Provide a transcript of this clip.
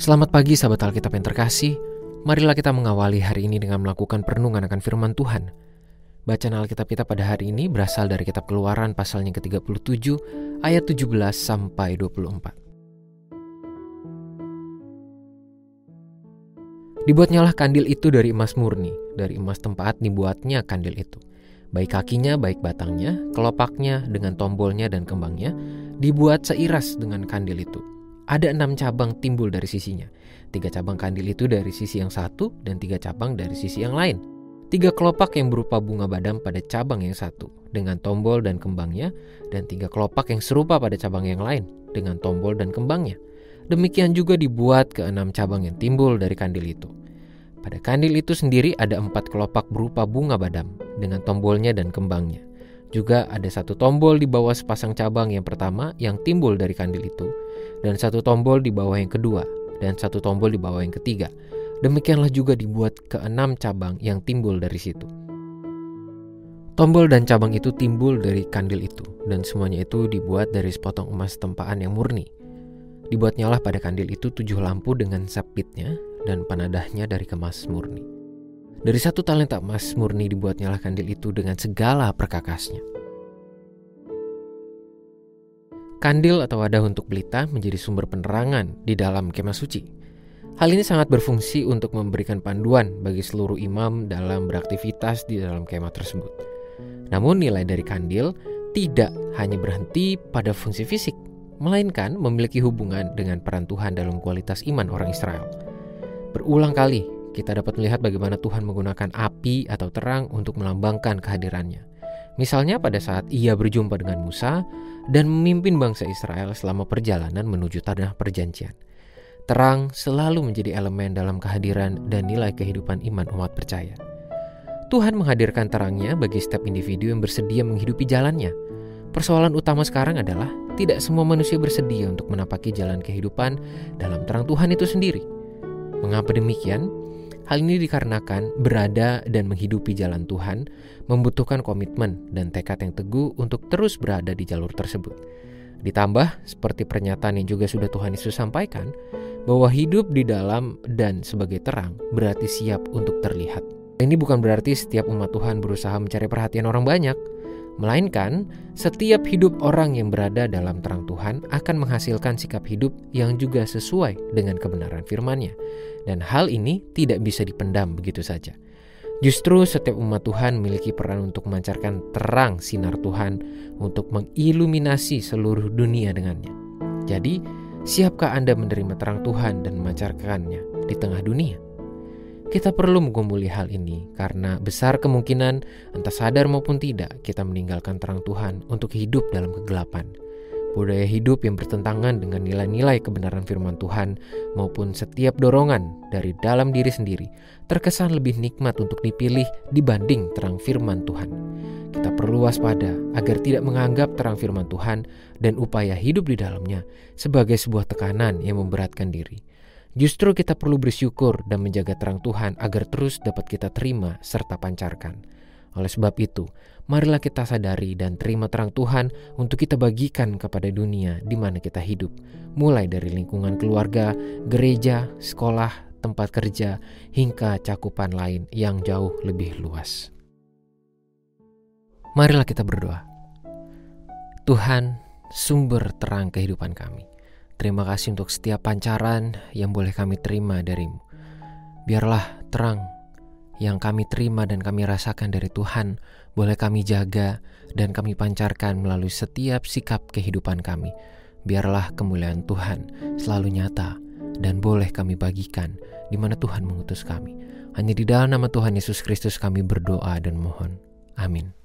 Selamat pagi sahabat Alkitab yang terkasih. Marilah kita mengawali hari ini dengan melakukan perenungan akan firman Tuhan. Bacaan Alkitab kita pada hari ini berasal dari kitab Keluaran pasalnya ke-37 ayat 17 sampai 24. Dibuatnyalah kandil itu dari emas murni, dari emas tempat dibuatnya kandil itu. Baik kakinya, baik batangnya, kelopaknya dengan tombolnya dan kembangnya, dibuat seiras dengan kandil itu ada enam cabang timbul dari sisinya. Tiga cabang kandil itu dari sisi yang satu dan tiga cabang dari sisi yang lain. Tiga kelopak yang berupa bunga badam pada cabang yang satu dengan tombol dan kembangnya dan tiga kelopak yang serupa pada cabang yang lain dengan tombol dan kembangnya. Demikian juga dibuat ke enam cabang yang timbul dari kandil itu. Pada kandil itu sendiri ada empat kelopak berupa bunga badam dengan tombolnya dan kembangnya. Juga ada satu tombol di bawah sepasang cabang yang pertama yang timbul dari kandil itu, dan satu tombol di bawah yang kedua, dan satu tombol di bawah yang ketiga. Demikianlah juga dibuat keenam cabang yang timbul dari situ. Tombol dan cabang itu timbul dari kandil itu, dan semuanya itu dibuat dari sepotong emas tempaan yang murni. Dibuatnyalah pada kandil itu tujuh lampu dengan sapitnya dan panadahnya dari kemas murni. Dari satu talenta emas murni dibuatnya lah kandil itu dengan segala perkakasnya. Kandil atau wadah untuk pelita menjadi sumber penerangan di dalam kemah suci. Hal ini sangat berfungsi untuk memberikan panduan bagi seluruh imam dalam beraktivitas di dalam kemah tersebut. Namun nilai dari kandil tidak hanya berhenti pada fungsi fisik, melainkan memiliki hubungan dengan peran Tuhan dalam kualitas iman orang Israel. Berulang kali kita dapat melihat bagaimana Tuhan menggunakan api atau terang untuk melambangkan kehadirannya. Misalnya pada saat ia berjumpa dengan Musa dan memimpin bangsa Israel selama perjalanan menuju tanah perjanjian. Terang selalu menjadi elemen dalam kehadiran dan nilai kehidupan iman umat percaya. Tuhan menghadirkan terangnya bagi setiap individu yang bersedia menghidupi jalannya. Persoalan utama sekarang adalah tidak semua manusia bersedia untuk menapaki jalan kehidupan dalam terang Tuhan itu sendiri. Mengapa demikian? Hal ini dikarenakan berada dan menghidupi jalan Tuhan membutuhkan komitmen dan tekad yang teguh untuk terus berada di jalur tersebut. Ditambah, seperti pernyataan yang juga sudah Tuhan Yesus sampaikan, bahwa hidup di dalam dan sebagai terang berarti siap untuk terlihat. Ini bukan berarti setiap umat Tuhan berusaha mencari perhatian orang banyak, melainkan setiap hidup orang yang berada dalam terang Tuhan akan menghasilkan sikap hidup yang juga sesuai dengan kebenaran firman-Nya. Dan hal ini tidak bisa dipendam begitu saja. Justru setiap umat Tuhan memiliki peran untuk memancarkan terang sinar Tuhan untuk mengiluminasi seluruh dunia dengannya. Jadi, siapkah Anda menerima terang Tuhan dan memancarkannya di tengah dunia? Kita perlu menggumuli hal ini karena besar kemungkinan entah sadar maupun tidak kita meninggalkan terang Tuhan untuk hidup dalam kegelapan budaya hidup yang bertentangan dengan nilai-nilai kebenaran firman Tuhan maupun setiap dorongan dari dalam diri sendiri terkesan lebih nikmat untuk dipilih dibanding terang firman Tuhan. Kita perlu waspada agar tidak menganggap terang firman Tuhan dan upaya hidup di dalamnya sebagai sebuah tekanan yang memberatkan diri. Justru kita perlu bersyukur dan menjaga terang Tuhan agar terus dapat kita terima serta pancarkan. Oleh sebab itu, marilah kita sadari dan terima terang Tuhan untuk kita bagikan kepada dunia di mana kita hidup, mulai dari lingkungan keluarga, gereja, sekolah, tempat kerja, hingga cakupan lain yang jauh lebih luas. Marilah kita berdoa. Tuhan, sumber terang kehidupan kami. Terima kasih untuk setiap pancaran yang boleh kami terima darimu. Biarlah terang yang kami terima dan kami rasakan dari Tuhan boleh kami jaga dan kami pancarkan melalui setiap sikap kehidupan kami. Biarlah kemuliaan Tuhan selalu nyata dan boleh kami bagikan di mana Tuhan mengutus kami. Hanya di dalam nama Tuhan Yesus Kristus kami berdoa dan mohon. Amin.